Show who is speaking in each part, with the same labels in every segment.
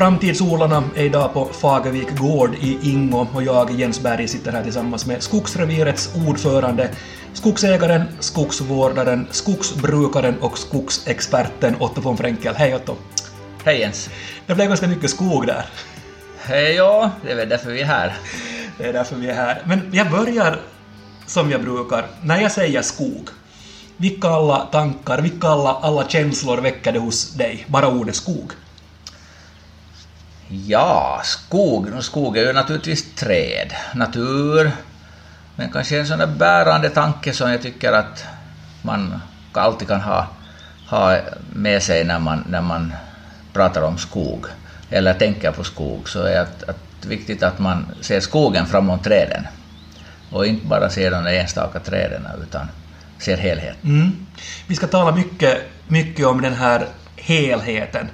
Speaker 1: Framtidsodlarna är idag på Fagervik gård i Ingo och jag, Jens Berg, sitter här tillsammans med Skogsrevirets ordförande, skogsägaren, skogsvårdaren, skogsbrukaren och skogsexperten Otto von Frenkel. Hej Otto!
Speaker 2: Hej Jens!
Speaker 1: Det blev ganska mycket skog där.
Speaker 2: Hej ja, det är väl därför vi är här.
Speaker 1: Det är därför vi är här. Men jag börjar som jag brukar. När jag säger skog, vilka alla tankar, vilka alla, alla känslor väcker det hos dig? Bara ordet skog.
Speaker 2: Ja, skog. Skog är ju naturligtvis träd, natur, men kanske en sån där bärande tanke som jag tycker att man alltid kan ha, ha med sig när man, när man pratar om skog eller tänker på skog, så är att, att viktigt att man ser skogen framom träden och inte bara ser de enstaka träden utan ser helheten.
Speaker 1: Mm. Vi ska tala mycket, mycket om den här helheten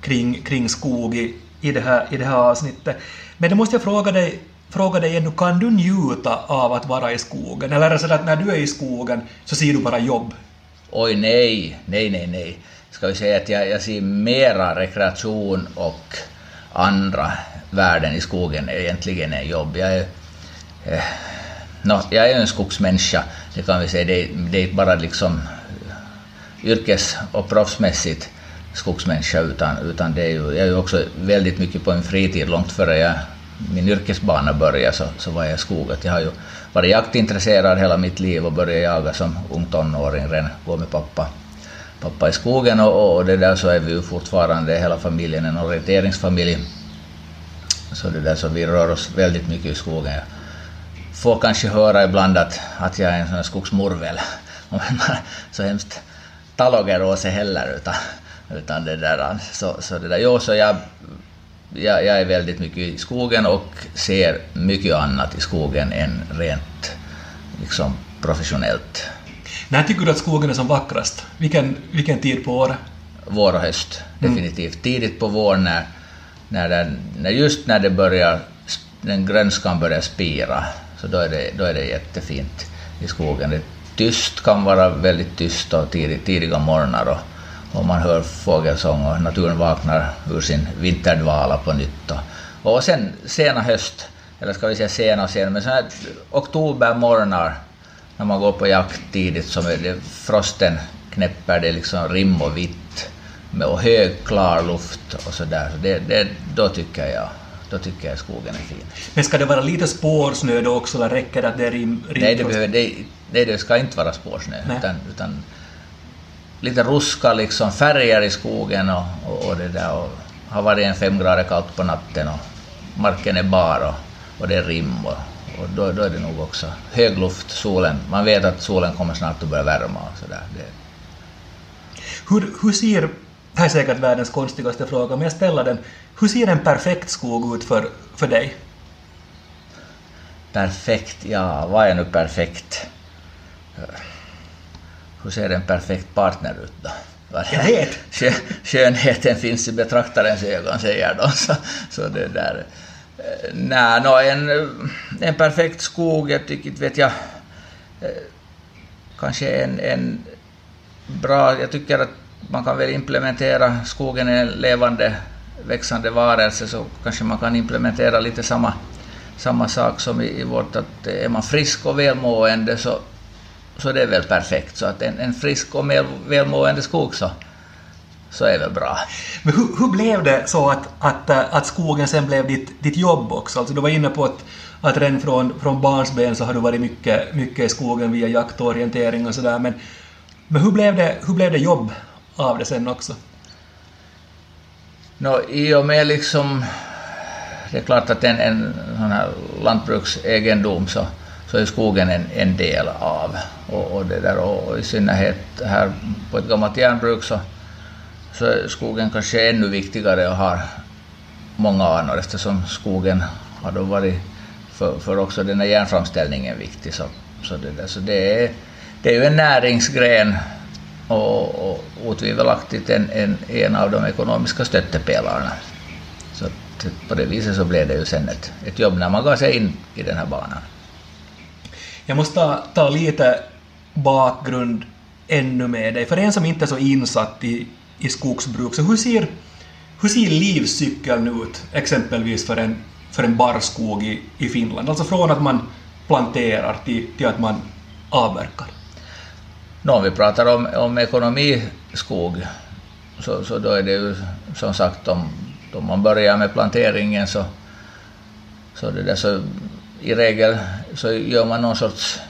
Speaker 1: kring, kring skog i, i, det här, i det här avsnittet. Men då måste jag fråga dig, fråga dig ännu, kan du njuta av att vara i skogen? Eller är det så att när du är i skogen så ser du bara jobb?
Speaker 2: Oj nej, nej, nej, nej. Ska vi säga att jag, jag ser mera rekreation och andra värden i skogen egentligen än jobb. Jag är, eh, no, jag är en skogsmänniska, det kan vi säga. Det, det är inte bara liksom yrkes och proffsmässigt skogsmänniska, utan, utan det är ju, jag är ju också väldigt mycket på en fritid. Långt före jag, min yrkesbana började så, så var jag i skogen. Jag har ju varit jaktintresserad hela mitt liv och började jaga som ung tonåring, redan gå med pappa, pappa i skogen och, och det där så är vi ju fortfarande hela familjen en orienteringsfamilj. Så det där så vi rör oss väldigt mycket i skogen. Jag får kanske höra ibland att, att jag är en sån här skogsmorvel. så hemskt taloger åt heller utan utan det där, så, så det där, jo, så jag, jag, jag är väldigt mycket i skogen och ser mycket annat i skogen än rent liksom, professionellt.
Speaker 1: När tycker du att skogen är som vackrast? Vilken, vilken tid på året?
Speaker 2: Vår och höst, definitivt. Mm. Tidigt på våren när, när, den, när just när det börjar, den grönskan börjar spira, så då är det, då är det jättefint i skogen. Det tyst kan vara väldigt tyst och tidig, tidiga morgnar och och man hör fågelsång och naturen vaknar ur sin vinterdvala på nytt. Och, och sen sena höst, eller ska vi säga sena och sena, men sådana här oktobermorgnar när man går på jakt tidigt så är det, frosten knäpper, det liksom rim och vitt med, och hög klar luft och sådär. Så det, det, då tycker jag då tycker jag skogen är fin.
Speaker 1: Men ska det vara lite spårsnö då också, eller räcker det att det är rim, rim
Speaker 2: nej, det, behöver, det, nej, det ska inte vara spårsnö, utan, utan lite ruska liksom färger i skogen och, och, och det där och har varit en fem grader kallt på natten och marken är bar och, och det är rim och, och då, då är det nog också hög luft, solen, man vet att solen kommer snart att börja värma och sådär. Det...
Speaker 1: Hur, hur ser, det här är säkert världens konstigaste fråga, men jag ställer den, hur ser en perfekt skog ut för, för dig?
Speaker 2: Perfekt, ja, vad är nu perfekt? Hur ser en perfekt partner ut då?
Speaker 1: Jag vet!
Speaker 2: Skönheten finns i betraktarens ögon, säger de. Så, så det där... Eh, nej, no, en, en perfekt skog, jag tycker vet jag... Eh, kanske en, en bra... Jag tycker att man kan väl implementera skogen i en levande, växande varelse, så kanske man kan implementera lite samma, samma sak som i, i vårt, att är man frisk och välmående så så det är väl perfekt. Så att en, en frisk och välmående skog så, så är väl bra.
Speaker 1: Men hur, hur blev det så att, att, äh, att skogen sen blev ditt, ditt jobb också? Alltså du var inne på att, att redan från, från barnsben så har du varit mycket, mycket i skogen via jaktorientering och sådär. Men, men hur, blev det, hur blev det jobb av det sen också?
Speaker 2: No, I och med liksom... Det är klart att en, en sån här lantbruksegendom så så är skogen en, en del av. Och, och, det där, och i synnerhet här på ett gammalt järnbruk så, så är skogen kanske ännu viktigare och har många anor eftersom skogen har då varit för, för också den här järnframställningen viktig. Så, så, det, där, så det, är, det är ju en näringsgren och, och otvivelaktigt en, en, en av de ekonomiska stöttepelarna. Så på det viset så blev det ju sen ett, ett jobb när man gav sig in i den här banan.
Speaker 1: Jag måste ta, ta lite bakgrund ännu med dig. För en som inte är så insatt i, i skogsbruk, så hur ser, hur ser livscykeln ut, exempelvis för en, för en barrskog i, i Finland? Alltså från att man planterar till, till att man avverkar.
Speaker 2: No, om vi pratar om, om ekonomiskog så, så då är det ju som sagt om, om man börjar med planteringen så, så, det där, så i regel så gör man någon sorts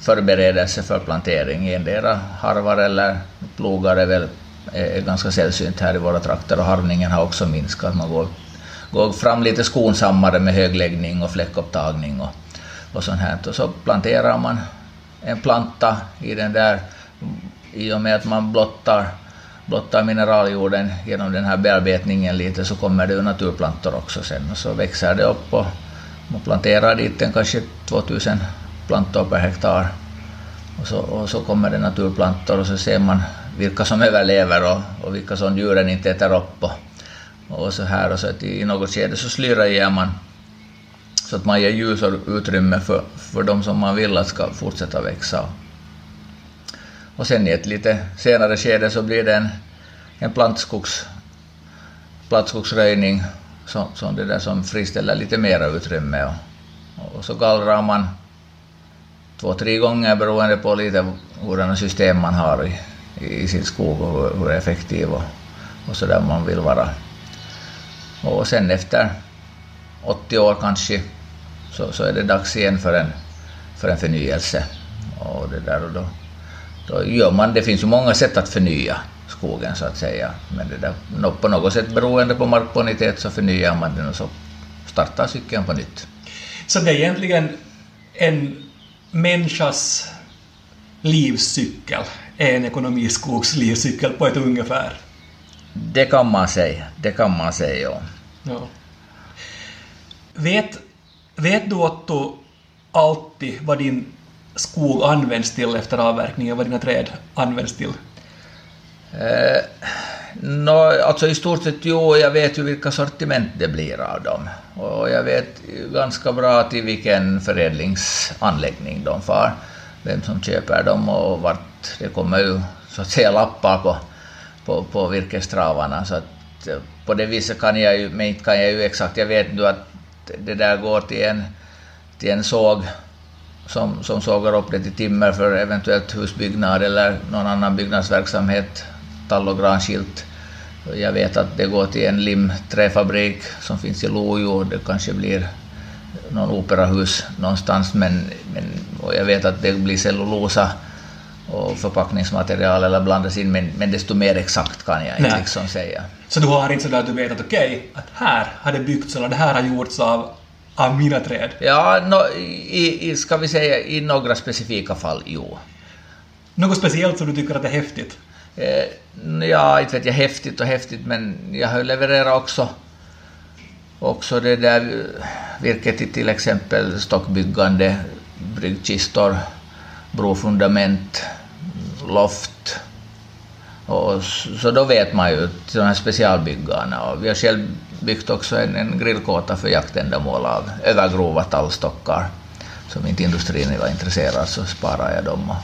Speaker 2: förberedelse för plantering. Endera harvar eller plogar är väl är ganska sällsynt här i våra trakter och harvningen har också minskat. Man går, går fram lite skonsammare med högläggning och fläckupptagning och, och sånt här. Och så planterar man en planta i den där, i och med att man blottar, blottar mineraljorden genom den här bearbetningen lite så kommer det ju naturplantor också sen och så växer det upp och man planterar dit en kanske 2000 plantor per hektar och så, och så kommer det naturplantor och så ser man vilka som överlever och, och vilka som djuren inte äter upp och, och så här och så att i något skede så slyrar man så att man ger ljus och utrymme för, för de som man vill att ska fortsätta växa. Och sen i ett lite senare skede så blir det en, en plantskogs, plantskogsröjning som, som, det där som friställer lite mera utrymme. Och, och så gallrar man två, tre gånger beroende på lite hurdana system man har i, i sin skog och hur effektiv och, och så där man vill vara. Och sen efter 80 år kanske så, så är det dags igen för en, för en förnyelse. Och det där och då, då gör man, det finns ju många sätt att förnya skogen så att säga, men det där, på något sätt beroende på markbonitet så förnyar man den och så startar cykeln på nytt.
Speaker 1: Så det är egentligen en människas livscykel, är en ekonomiskogs livscykel på ett ungefär?
Speaker 2: Det kan man säga, det kan man säga, ja.
Speaker 1: ja. Vet Vet du Otto alltid vad din skog används till efter avverkningen, vad dina träd används till?
Speaker 2: Eh, no, alltså i stort sett jo, jag vet ju vilka sortiment det blir av dem. Och jag vet ganska bra till vilken förädlingsanläggning de far, vem som köper dem och vart det kommer ju så att säga lappar på, på, på virkestravarna. Så att eh, på det viset kan jag ju, men inte kan jag ju exakt, jag vet nu att det där går till en, till en såg som, som sågar upp det till timmer för eventuellt husbyggnad eller någon annan byggnadsverksamhet, tall och granskilt. Jag vet att det går till en limträfabrik som finns i Lojo, det kanske blir någon operahus någonstans, men, men och jag vet att det blir cellulosa och förpackningsmaterial eller blandas in, men, men desto mer exakt kan jag inte liksom säga.
Speaker 1: Så du har inte sådär att du vet att okej, okay, att här har det byggts eller det här har gjorts av, av mina träd?
Speaker 2: Ja, no, i, i, ska vi säga i några specifika fall, jo.
Speaker 1: Något speciellt som du tycker att är häftigt?
Speaker 2: Eh, ja, inte vet jag häftigt och häftigt, men jag har levererat också också det där eh, virket till till exempel stockbyggande, bryggkistor, brofundament, loft. Och så då vet man ju de här specialbyggarna. Och vi har själv byggt också en, en grillkåta för jaktändamål av övergrova tallstockar. Som inte industrin var intresserad så sparar jag dem. Och,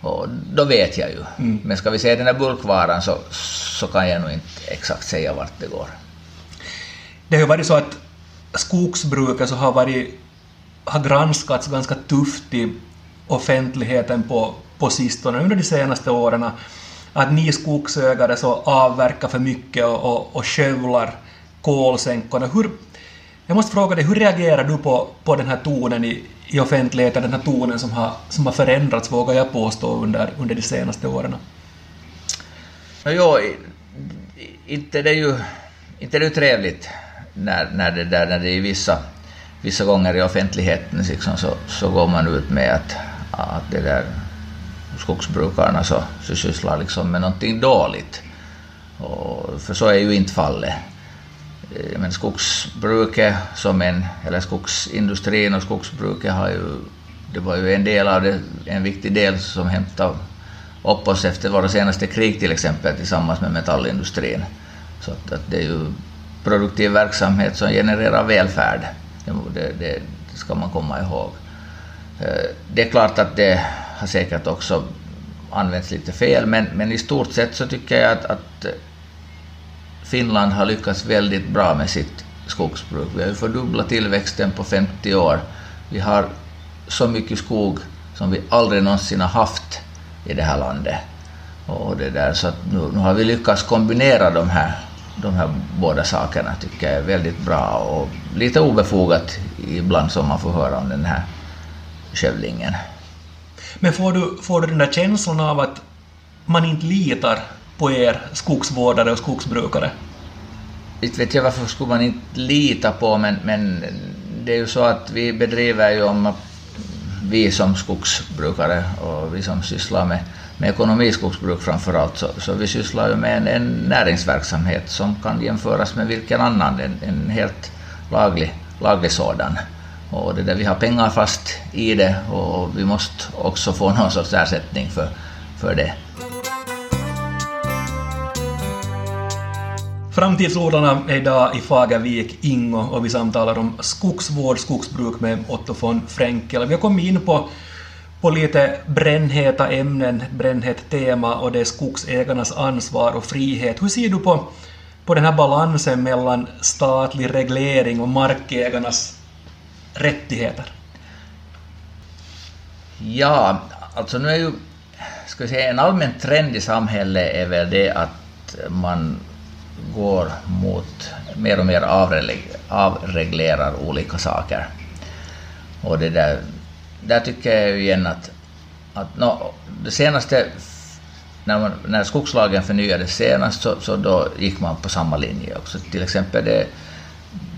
Speaker 2: och då vet jag ju. Mm. Men ska vi säga den här bulkvaran så, så kan jag nog inte exakt säga vart det går.
Speaker 1: Det har ju varit så att skogsbruket så har, varit, har granskats ganska tufft i offentligheten på, på sistone, under de senaste åren, att ni skogsägare så avverkar för mycket och, och, och skövlar kolsänkorna. Hur, jag måste fråga dig, hur reagerar du på, på den här tonen i, i offentligheten, den här tonen som har, som har förändrats, vågar jag påstå, under, under de senaste åren?
Speaker 2: No, jo, inte det är ju inte det är trevligt när, när, det där, när det är vissa, vissa gånger i offentligheten liksom, så, så går man ut med att att det där skogsbrukarna så, så sysslar liksom med någonting dåligt. Och, för så är ju inte fallet. Eh, men skogsbruket som en, eller skogsindustrin och skogsbruket har ju, det var ju en del av det, en viktig del som hämtade upp oss efter våra senaste krig till exempel tillsammans med metallindustrin. Så att, att det är ju produktiv verksamhet som genererar välfärd. Det, det, det ska man komma ihåg. Eh, det är klart att det har säkert också använts lite fel, men, men i stort sett så tycker jag att, att Finland har lyckats väldigt bra med sitt skogsbruk. Vi har ju fördubblat tillväxten på 50 år. Vi har så mycket skog som vi aldrig någonsin har haft i det här landet. Och det där, så nu, nu har vi lyckats kombinera de här, de här båda sakerna, tycker jag är väldigt bra och lite obefogat ibland som man får höra om den här skövlingen.
Speaker 1: Men får du, får du den där känslan av att man inte litar på er skogsvårdare och skogsbrukare?
Speaker 2: Inte vet jag varför skulle man inte lita på, men, men det är ju så att vi bedriver ju om vi som skogsbrukare och vi som sysslar med, med ekonomiskogsbruk framför allt, så, så vi sysslar ju med en, en näringsverksamhet som kan jämföras med vilken annan, en, en helt laglig, laglig sådan. Och det där, vi har pengar fast i det och vi måste också få någon sorts ersättning för, för det.
Speaker 1: Framtidsodlarna är idag i Fagervik, Ingo, och vi samtalar om skogsvård, skogsbruk med Otto von Fränkel. Vi har kommit in på, på lite brännheta ämnen, brännhett tema och det är skogsägarnas ansvar och frihet. Hur ser du på, på den här balansen mellan statlig reglering och markägarnas rättigheter?
Speaker 2: Ja, alltså nu är ju, ska vi säga, en allmän trend i samhället är väl det att man går mot mer och mer avreglerar olika saker. Och det där, där tycker jag ju igen att, att no, det senaste, när, man, när skogslagen förnyades senast så, så då gick man på samma linje också. Till exempel det,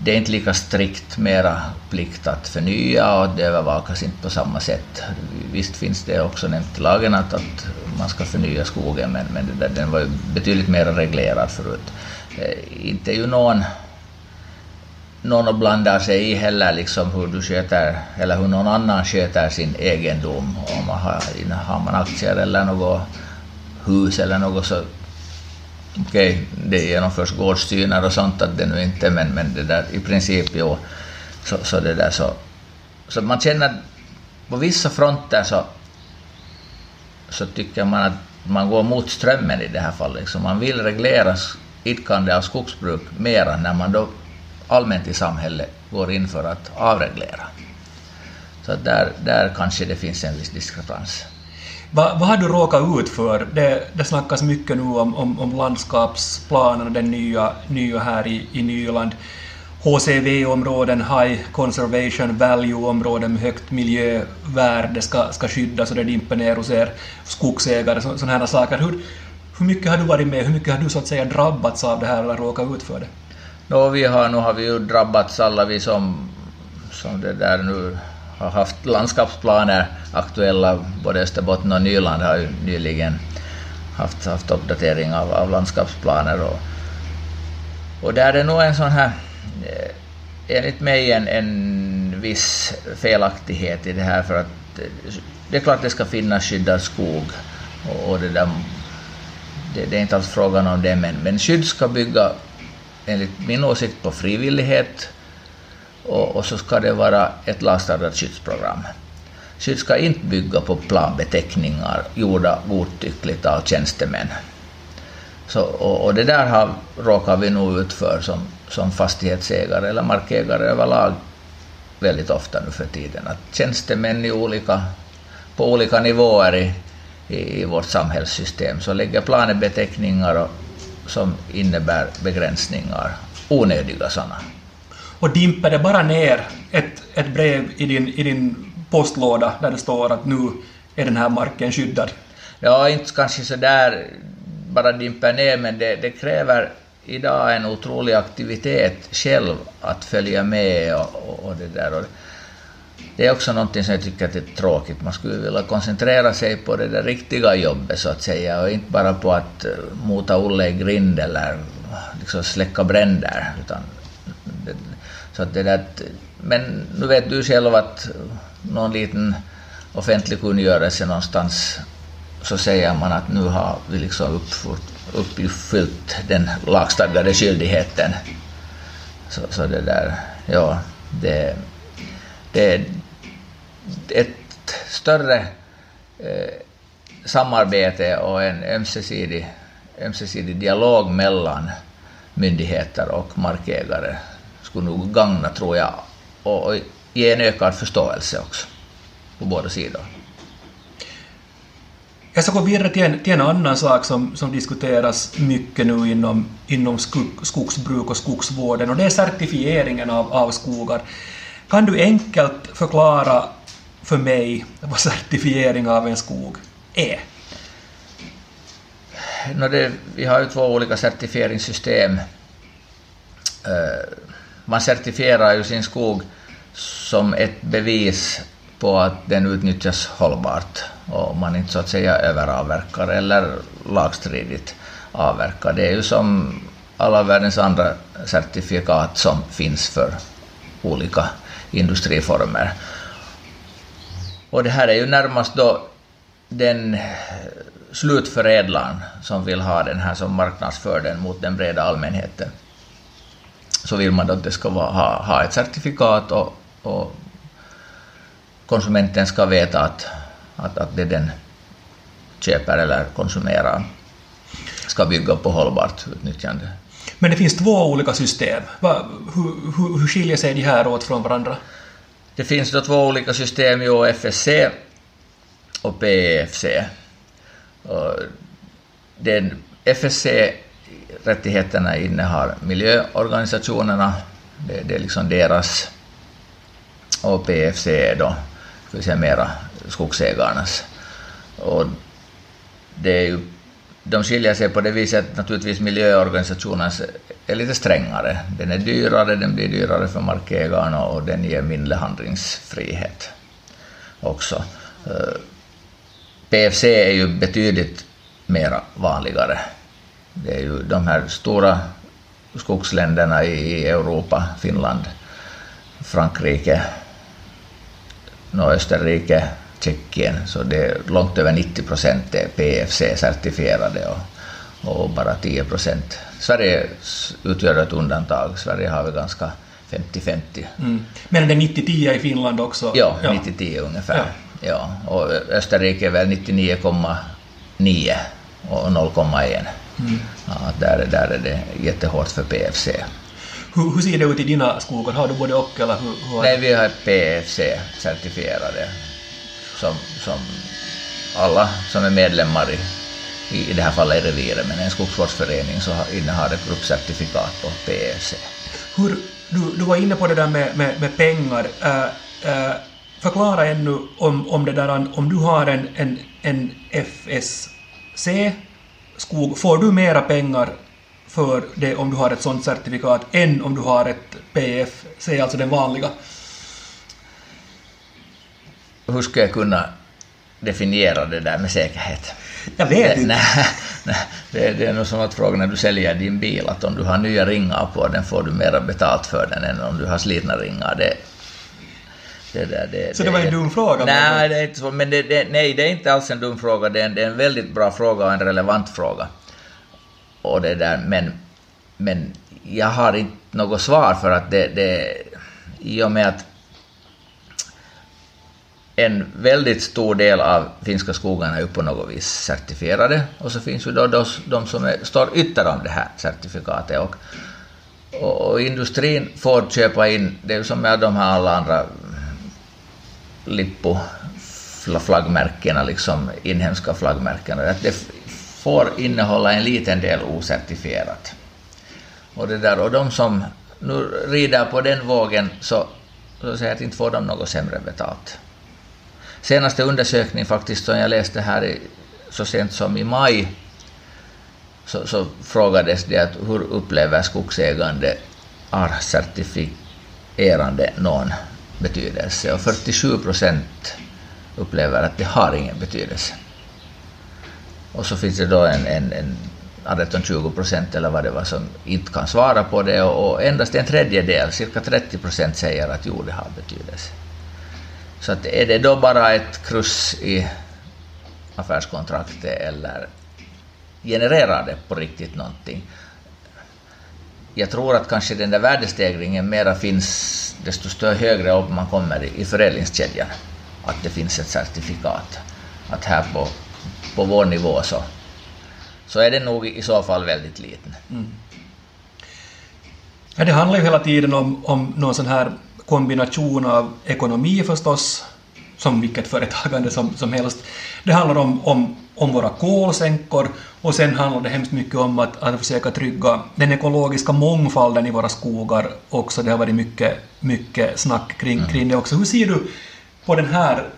Speaker 2: det är inte lika strikt mera plikt att förnya och det övervakas inte på samma sätt. Visst finns det också nämnt i lagen att, att man ska förnya skogen men, men det där, den var ju betydligt mer reglerad förut. Eh, inte ju någon någon att blanda sig i heller liksom hur du sköter, eller hur någon annan sköter sin egendom. Om man har, har man aktier eller något hus eller något så okej, okay, det genomförs gårdstynar och sånt att det nu inte, men, men det där i princip jo, så, så det där så, så man känner på vissa fronter så, så tycker man att man går mot strömmen i det här fallet. Liksom man vill reglera idkande av skogsbruk mera när man då allmänt i samhället går in för att avreglera. Så där, där kanske det finns en viss diskrepans.
Speaker 1: Va, vad har du råkat ut för? Det, det snackas mycket nu om, om, om landskapsplanen den nya, nya här i, i Nyland. HCV-områden, High Conservation Value-områden med högt miljövärde ska, ska skyddas och det dimper ner hos er skogsägare, sådana här saker. Hur, hur mycket har du varit med? Hur mycket har du så att säga drabbats av det här eller råkat ut för det?
Speaker 2: No, vi har, nu har vi ju drabbats alla vi som, som det där nu har haft landskapsplaner aktuella, både Österbotten och Nyland har ju nyligen haft, haft uppdatering av, av landskapsplaner och, och där är det nog en sån här, eh, enligt mig en, en viss felaktighet i det här för att eh, det är klart det ska finnas skyddad skog och, och det där det, det, är inte alls frågan om det, men, men skydd ska bygga enligt min åsikt på frivillighet och, och så ska det vara ett lagstadgat skyddsprogram. Skydd ska inte bygga på planbeteckningar gjorda godtyckligt av tjänstemän. Så, och, och, det där har, råkar vi nog ut för som, som fastighetsägare eller markägare överlag väldigt ofta nu för tiden. Att tjänstemän i olika, på olika nivåer i, i, vårt samhällssystem så lägger planebeteckningar och, som innebär begränsningar, onödiga sådana.
Speaker 1: Och dimper det bara ner ett, ett brev i din, i din postlåda där det står att nu är den här marken skyddad?
Speaker 2: Ja, inte kanske så där bara dimper ner, men det, det kräver idag en otrolig aktivitet själv att följa med och, och, och det där. Och det är också någonting som jag tycker att är tråkigt. Man skulle vilja koncentrera sig på det där riktiga jobbet så att säga och inte bara på att eh, mota Olle i grind eller eh, liksom släcka bränder. Utan det, så att det där, men nu vet du själv att någon liten offentlig kungörelse någonstans så säger man att nu har vi liksom uppfyllt den lagstadgade skyldigheten. Så, så det där, ja, det, Eh, ett större eh, samarbete och en ömsesidig, ömsesidig dialog mellan myndigheter och markägare skulle nog gagna, tror jag, och, och ge en ökad förståelse också på båda sidor.
Speaker 1: Jag ska gå vidare till en, till en annan sak som, som diskuteras mycket nu inom, inom skog, skogsbruk och skogsvården och det är certifieringen av, av skogar. Kan du enkelt förklara för mig vad certifiering av en skog är?
Speaker 2: No det, vi har ju två olika certifieringssystem. Eh, man certifierar ju sin skog som ett bevis på att den utnyttjas hållbart och man inte så att säga överavverkar eller lagstridigt avverkar. Det är ju som alla världens andra certifikat som finns för olika industriformer. Och det här är ju närmast då den slutförädlaren som vill ha den här som marknadsför den mot den breda allmänheten. Så vill man då att det ska vara, ha, ha ett certifikat och, och konsumenten ska veta att, att, att det den köper eller konsumerar ska bygga på hållbart utnyttjande.
Speaker 1: Men det finns två olika system. Va, hur, hur, hur skiljer sig de här åt från varandra?
Speaker 2: Det finns då två olika system, jo, FSC och PEFC. Den FSC-rättigheterna innehar miljöorganisationerna, det, det är liksom deras, och PFC är då ska vi säga, mera skogsägarnas. Och det är ju, de skiljer sig på det viset att naturligtvis miljöorganisationen är lite strängare. Den är dyrare, den blir dyrare för markägarna och den ger mindre handlingsfrihet också. Eh, PFC är ju betydligt mer vanligare. Det är ju de här stora skogsländerna i Europa, Finland, Frankrike, Österrike, Tjeckien, så det är långt över 90 procent är PFC-certifierade och, och, bara 10 procent. Sverige utgör ett undantag. Sverige har väl ganska 50-50. Mm.
Speaker 1: Men det är 90-10 i Finland också?
Speaker 2: Ja, ja. 90-10 ungefär. Ja. ja. Och Österrike är väl 99,9 och 0,1. Mm. Ja, där, där är det jättehårt för PFC.
Speaker 1: Hur, hur ser det ut i dina skogar? Har du både och eller hur? hur
Speaker 2: Nej, vi har PFC-certifierade som, som alla som är medlemmar i, i, det här fallet i reviret, men en skogsvårdsförening så innehar ett gruppcertifikat på PEFC.
Speaker 1: Hur, du, du var inne på det där med, med, med pengar. Uh, uh, förklara ännu om, om det där om du har en, en, en FSC-skog, får du mera pengar för det om du har ett sådant certifikat än om du har ett PFC, alltså den vanliga.
Speaker 2: Hur ska jag kunna definiera det där med säkerhet?
Speaker 1: Jag vet inte.
Speaker 2: Nej, nej, det, det är nog som att fråga när du säljer din bil, att om du har nya ringar på den får du mera betalt för den än om du har slitna ringar. Det,
Speaker 1: det där, det, så det, det var en dum fråga?
Speaker 2: Nej, det är inte så, men det, nej, det är inte alls en dum fråga. Det är en, det är en väldigt bra fråga och en relevant fråga och det där, men, men jag har inte något svar för att det, det i och med att en väldigt stor del av finska skogarna är på något vis certifierade och så finns ju då de, de som är, står ytter om det här certifikatet och, och, industrin får köpa in, det är ju som med de här alla andra lippo flaggmärkena, liksom inhemska flaggmärkena, att det får innehålla en liten del ocertifierat. Och, det där, och de som nu rider på den vågen så, så säger jag att inte får de något sämre betalt. Senaste undersökning faktiskt som jag läste här i, så sent som i maj så, så frågades det att hur upplever skogsägande artcertifierande någon betydelse och 47 procent upplever att det har ingen betydelse. Och så finns det då en, en, en 18-20 procent eller vad det var som inte kan svara på det och, och endast en tredjedel, cirka 30 procent, säger att jo, det har betydelse. Så att är det då bara ett kryss i affärskontraktet eller genererar det på riktigt någonting? Jag tror att kanske den där värdestegringen mera finns desto större högre upp man kommer i, förädlingskedjan. Att det finns ett certifikat. Att här på på vår nivå så, så är den nog i så fall väldigt liten. Mm.
Speaker 1: Ja, det handlar ju hela tiden om, om någon sån här kombination av ekonomi förstås, som vilket företagande som, som helst. Det handlar om, om, om våra kolsänkor och sen handlar det hemskt mycket om att, att försöka trygga den ekologiska mångfalden i våra skogar också. Det har varit mycket, mycket snack kring, mm. kring det också. Hur ser du på den här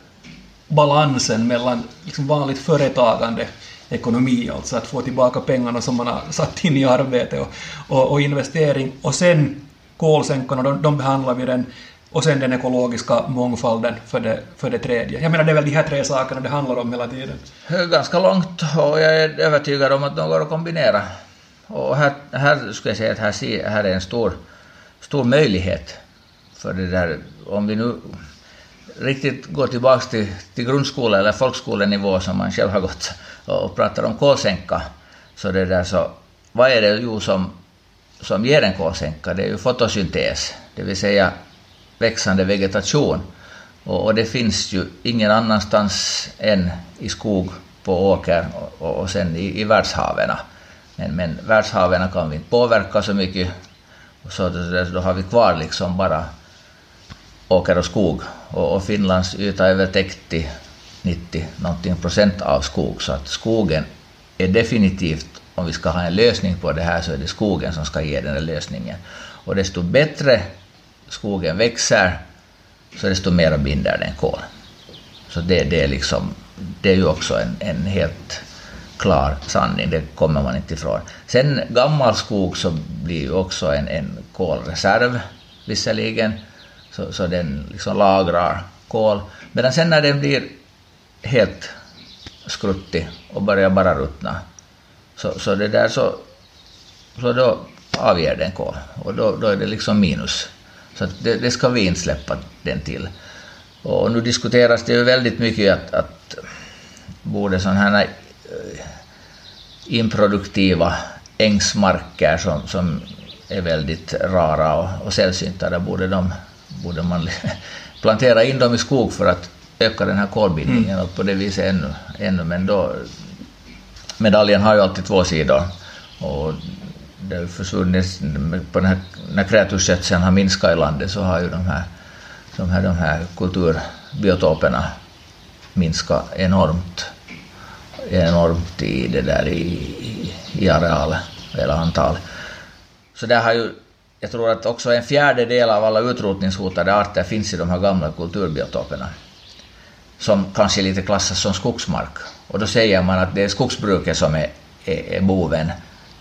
Speaker 1: balansen mellan liksom vanligt företagande ekonomi, alltså att få tillbaka pengarna som man har satt in i arbete och, och, och investering, och sen kolsänkorna, de, de behandlar vi den, och sen den ekologiska mångfalden för det, för det tredje. Jag menar, det är väl de här tre sakerna det handlar om hela tiden.
Speaker 2: Ganska långt, och jag är övertygad om att de går att kombinera. Och här, här skulle jag säga att här, här är en stor, stor möjlighet för det där, om vi nu riktigt går tillbaka till, till grundskola eller folkskolenivå som man själv har gått och pratar om kolsänka, så det där så, vad är det ju som, som ger en kolsänka? Det är ju fotosyntes, det vill säga växande vegetation. Och, och det finns ju ingen annanstans än i skog, på åker och, och sen i, i världshaven. Men, men världshaven kan vi inte påverka så mycket, så då, då har vi kvar liksom bara åker och skog. Och, och Finlands yta är väl täckt till 90 någonting procent av skog, så att skogen är definitivt, om vi ska ha en lösning på det här, så är det skogen som ska ge den där lösningen. Och desto bättre skogen växer, så desto mer binder den kol. Så det, det, är liksom, det är ju också en, en helt klar sanning, det kommer man inte ifrån. Sen gammal skog så blir ju också en, en kolreserv visserligen, så, så den liksom lagrar kol. Medan sen när den blir helt skruttig och börjar bara ruttna, så, så det där så, så då avger den kol och då, då är det liksom minus. Så det, det, ska vi inte släppa den till. Och nu diskuteras det ju väldigt mycket att, att borde sådana här eh, improduktiva ängsmarker som, som är väldigt rara och, och sällsynta, där borde de borde man plantera in dem i skog för att öka den här kolbindningen mm. och på det viset ännu, ännu. Men då, medaljen har ju alltid två sidor och det har försvunnit, på den här, när kreaturskötseln har minskat i landet så har ju de här, de här, de här kulturbiotoperna minskat enormt, enormt i det där i, i areal eller antal. Så där har ju jag tror att också en fjärdedel av alla utrotningshotade arter finns i de här gamla kulturbiotoperna, som kanske lite klassas som skogsmark. Och då säger man att det är skogsbruket som är, är, är boven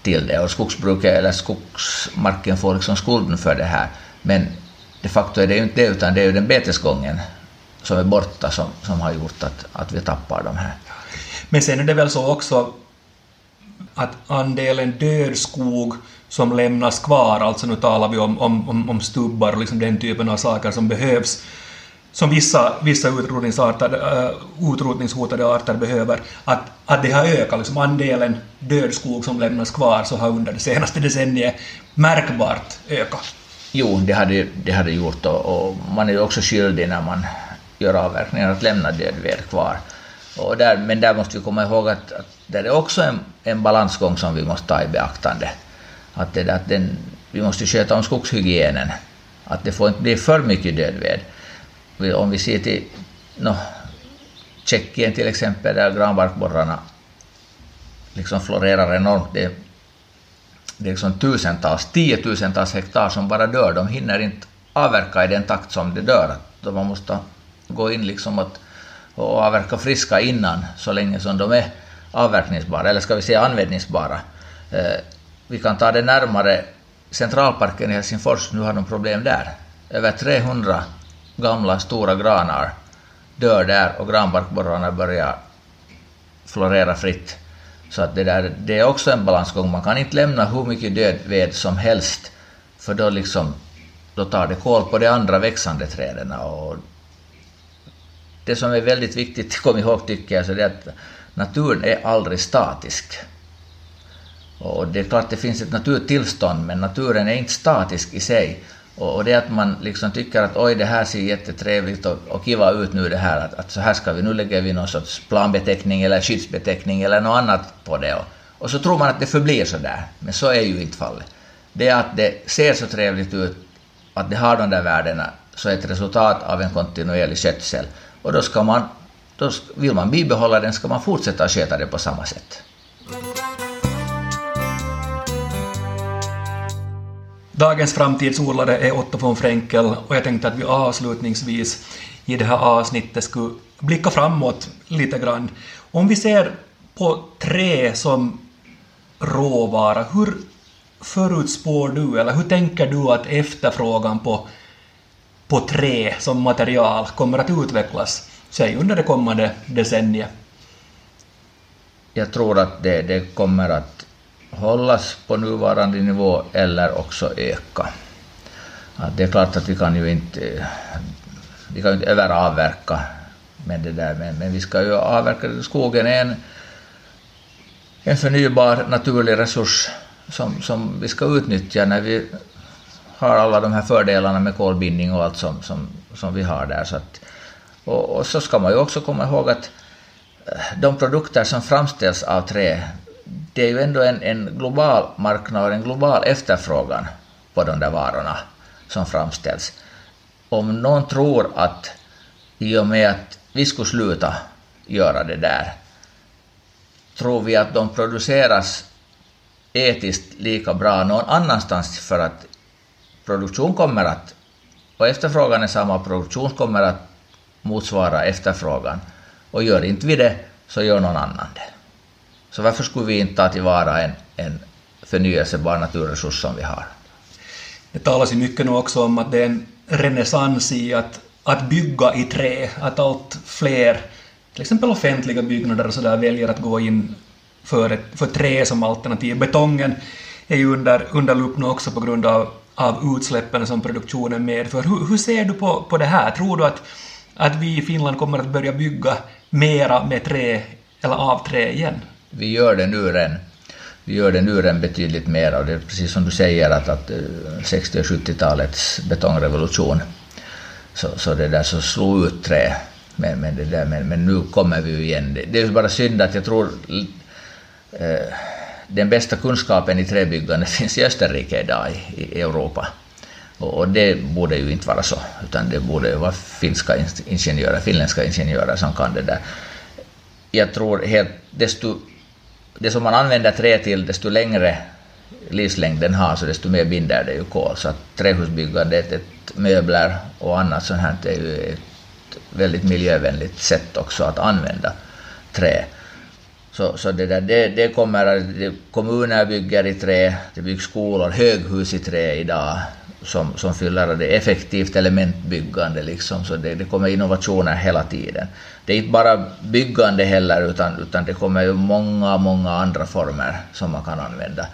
Speaker 2: till det, och skogsbruket eller skogsmarken får liksom skulden för det här. Men de facto är det ju inte det, utan det är ju den betesgången som är borta som, som har gjort att, att vi tappar de här.
Speaker 1: Men sen är det väl så också att andelen död skog som lämnas kvar, alltså nu talar vi om, om, om stubbar och liksom den typen av saker som behövs, som vissa, vissa utrotningsarter, uh, eh, utrotningshotade arter behöver, att, att det har ökat, liksom andelen död skog som lämnas kvar så har under det senaste decenniet märkbart ökat.
Speaker 2: Jo, det har det hade gjort och, och man är ju också skyldig när man gör avverkningar att lämna död ved kvar. Och där, men där måste vi komma ihåg att, att det är också en, en balansgång som vi måste ta i beaktande att, det, att den, vi måste sköta om skogshygienen. Att det får inte bli för mycket dödved. Om vi ser till no, Tjeckien till exempel, där granbarkborrarna liksom florerar enormt. Det, det är liksom tusentals, tiotusentals hektar som bara dör. De hinner inte avverka i den takt som det dör. Då man måste gå in liksom att, och avverka friska innan, så länge som de är avverkningsbara, eller ska vi säga användningsbara. Eh, vi kan ta det närmare Centralparken i Helsingfors, nu har de problem där. Över 300 gamla stora granar dör där och granbarkborrarna börjar florera fritt. Så att det, där, det är också en balansgång. Man kan inte lämna hur mycket död ved som helst, för då, liksom, då tar det koll på de andra växande träden. Och det som är väldigt viktigt att komma ihåg tycker jag, så det är att naturen är aldrig statisk. Och det är klart det finns ett naturtillstånd, men naturen är inte statisk i sig. Och, det att man liksom tycker att oj, det här ser jättetrevligt och, och kiva ut nu det här, att, att så här ska vi, nu lägger vi någon sorts planbeteckning eller skyddsbeteckning eller något annat på det. Och, och så tror man att det förblir så där, men så är ju inte fallet. det är att det ser så trevligt ut, att det har de där värdena, så är ett resultat av en kontinuerlig skötsel. Och då ska man, då vill man bibehålla den, ska man fortsätta att sköta det på samma sätt.
Speaker 1: Dagens framtidsodlare är Otto von Frenkel och jag tänkte att vi avslutningsvis i det här avsnittet skulle blicka framåt lite grann. Om vi ser på trä som råvara, hur förutspår du, eller hur tänker du att efterfrågan på, på trä som material kommer att utvecklas, säg under det kommande decenniet?
Speaker 2: Jag tror att det, det kommer att hållas på nuvarande nivå eller också öka. Att det är klart att vi kan ju inte, vi kan inte överavverka med det där, men, men vi ska ju avverka. Skogen är en, en förnybar naturlig resurs som, som vi ska utnyttja när vi har alla de här fördelarna med kolbindning och allt som, som, som vi har där. Så att, och, och, så ska man ju också komma ihåg att eh, de produkter som framställs av trä, det är ju ändå en, en global marknad och en global efterfrågan på de där varorna som framställs. Om någon tror att i och med att vi skulle sluta göra det där, tror vi att de produceras etiskt lika bra någon annanstans för att produktion kommer att, och efterfrågan är samma, produktion kommer att motsvara efterfrågan. Och gör inte vi det, så gör någon annan det. Så varför skulle vi inte ta tillvara en, en förnyelsebar naturresurs som vi har?
Speaker 1: Det talas ju mycket nu också om att det är en renässans i att, att bygga i trä, att allt fler, till exempel offentliga byggnader och sådär, väljer att gå in för, ett, för trä som alternativ. Betongen är ju under, under lupp nu också på grund av, av utsläppen som produktionen medför. Hur, hur ser du på, på det här? Tror du att, att vi i Finland kommer att börja bygga mera med trä eller av trä igen?
Speaker 2: Vi gör det nu redan. Vi gör det nu redan betydligt mer och det är precis som du säger att, att eh, 60 och 70-talets betongrevolution så, så det där så slog ut trä. Men, men, det där, men, men nu kommer vi ju igen. Det, det är bara synd att jag tror Eh, den bästa kunskapen i träbyggande finns i Österrike idag i, i Europa. Och, och, det borde ju inte vara så, utan det borde ju vara finska ingenjörer, finländska ingenjörer som kan det där. Jag tror helt, desto, det som man använder trä till, desto längre livslängd den har, så desto mer binder det ju kol. Så att trähusbyggandet, ett, möbler och annat sånt här är ju ett väldigt miljövänligt sätt också att använda trä. Så, så det, där, det, det kommer, det, kommuner bygger i trä, det byggs skolor, höghus i trä idag som, som fyller det effektivt elementbyggande liksom, så det, det kommer innovationer hela tiden. Det är inte bara byggande heller, utan, utan det kommer ju många, många andra former som man kan använda.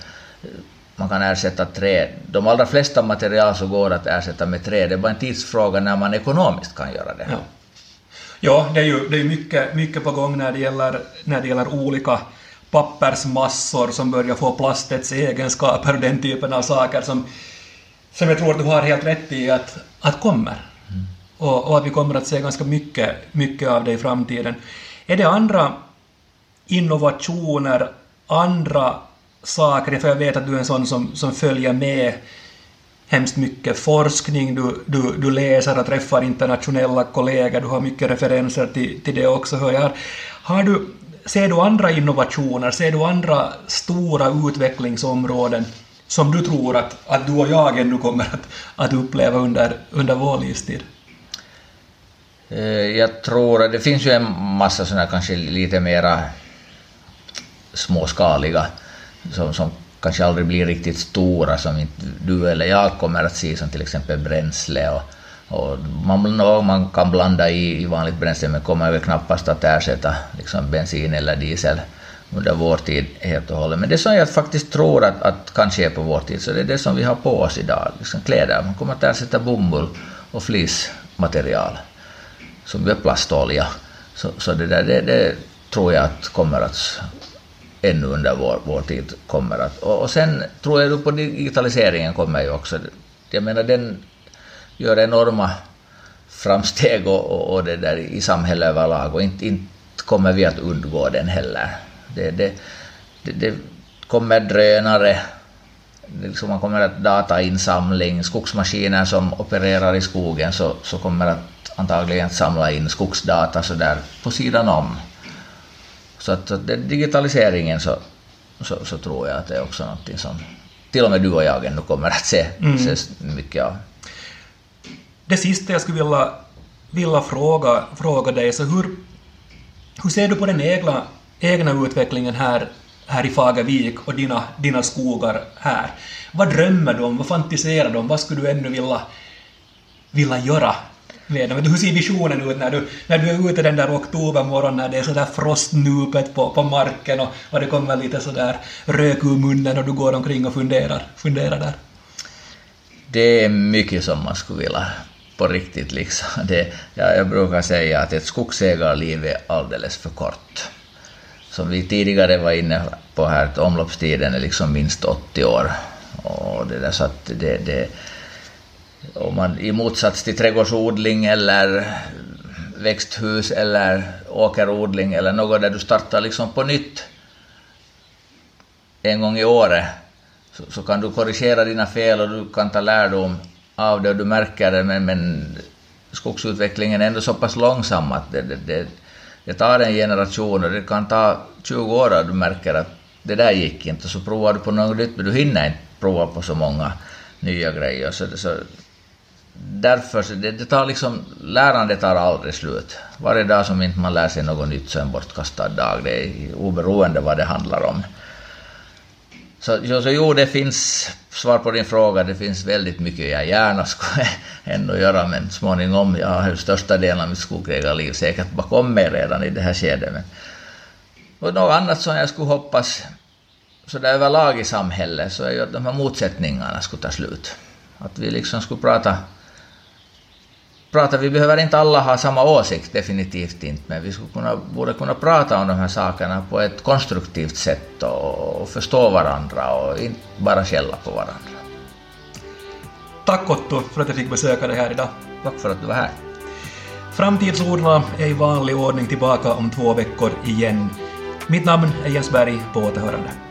Speaker 2: Man kan ersätta trä. De allra flesta material så går att ersätta med trä, det är bara en tidsfråga när man ekonomiskt kan göra det.
Speaker 1: Ja. Ja, det är ju det är mycket, mycket på gång när det, gäller, när det gäller olika pappersmassor som börjar få plastets egenskaper och den typen av saker som, som jag tror att du har helt rätt i att, att kommer. Mm. Och, och, att vi kommer att se ganska mycket, mycket av det i framtiden. Är det andra innovationer, andra saker, för jag vet att du är en sån som, som följer med hemskt mycket forskning, du, du, du läser och träffar internationella kollegor, du har mycket referenser till, till det också, hör jag. Har du, ser du andra innovationer, ser du andra stora utvecklingsområden som du tror att, att du och jag ännu kommer att, att uppleva under, under vår livstid?
Speaker 2: Eh, jag tror att det finns ju en massa sådana kanske lite mera småskaliga som, som kanske aldrig blir riktigt stora som inte du eller jag kommer att se som till exempel bränsle och, och man, man kan blanda i, i vanligt bränsle men kommer väl knappast att ersätta liksom bensin eller diesel under vår tid helt och hållet. Men det som jag faktiskt tror att, att kan ske på vår tid, så det är det som vi har på oss idag, liksom kläder. Man kommer att ersätta bomull och flismaterial, som är plastolja. Så, så det, där, det, det tror jag att kommer att ännu under vår, vår tid kommer att... Och, och sen tror jag på digitaliseringen kommer ju också. Jag menar den gör enorma framsteg och, och, och det där i samhället överlag och inte, inte kommer vi att undgå den heller. Det, det, det, det kommer drönare liksom man kommer att datainsamling, skogsmaskiner som opererar i skogen så, så kommer att antagligen samla in skogsdata så där på sidan om. Så att, att digitaliseringen så, så, så, tror jag att det är också någonting som till och med du och jag ännu kommer att se, mm. se mycket av.
Speaker 1: Det sista jag skulle vilja, vilja fråga, fråga dig, så hur, hur ser du på den egna, egna utvecklingen här, här i Fagervik och dina, dina skogar här? Vad drömmer du om? Vad fantiserar du om? Vad skulle du ännu vilja, vilja göra med dem? Hur ser visionen ut när du, när du är ute den där oktobermorgonen när det är sådär frostnupet på, på marken och, och det kommer lite sådär rök ur munnen och du går omkring och funderar, funderar där?
Speaker 2: Det är mycket som man skulle vilja på riktigt. Liksom. Det, ja, jag brukar säga att ett skogsägarliv är alldeles för kort. Som vi tidigare var inne på här, att omloppstiden är liksom minst 80 år. Och det där, så att det, det, om man i motsats till trädgårdsodling eller växthus eller åkerodling eller något där du startar liksom på nytt en gång i året så, så, kan du korrigera dina fel och du kan ta lärdom av det och du märker det, men, men skogsutvecklingen är ändå så pass långsam att det, det, det, det tar en generation och det kan ta 20 år och du märker att det där gick inte, så provar du på något nytt, men du hinner inte prova på så många nya grejer. Så, så därför, så det, det tar liksom, lärandet tar aldrig slut. Varje dag som inte man lär sig något nytt så är en bortkastad dag, det är oberoende vad det handlar om. Så, så, så jo, det finns, svar på din fråga, det finns väldigt mycket jag gärna skulle ännu göra, men småningom, jag har ju största delen av mitt skogsägarliv säkert bakom mig redan i det här skedet. Men, och något annat som jag skulle hoppas, så där överlag i samhället, så är ju att de här motsättningarna skulle ta slut. Att vi liksom skulle prata prata, vi behöver inte alla ha samma åsikt, definitivt inte, men vi skulle kunna, borde kunna prata om de här sakerna på ett konstruktivt sätt och, och förstå varandra och inte bara skälla på varandra.
Speaker 1: Tack Otto för att jag fick besöka dig här idag.
Speaker 2: Tack för att du var här.
Speaker 1: Framtidsorden är i vanlig ordning tillbaka om två veckor igen. Mitt namn är Jens Berg, på återhörande.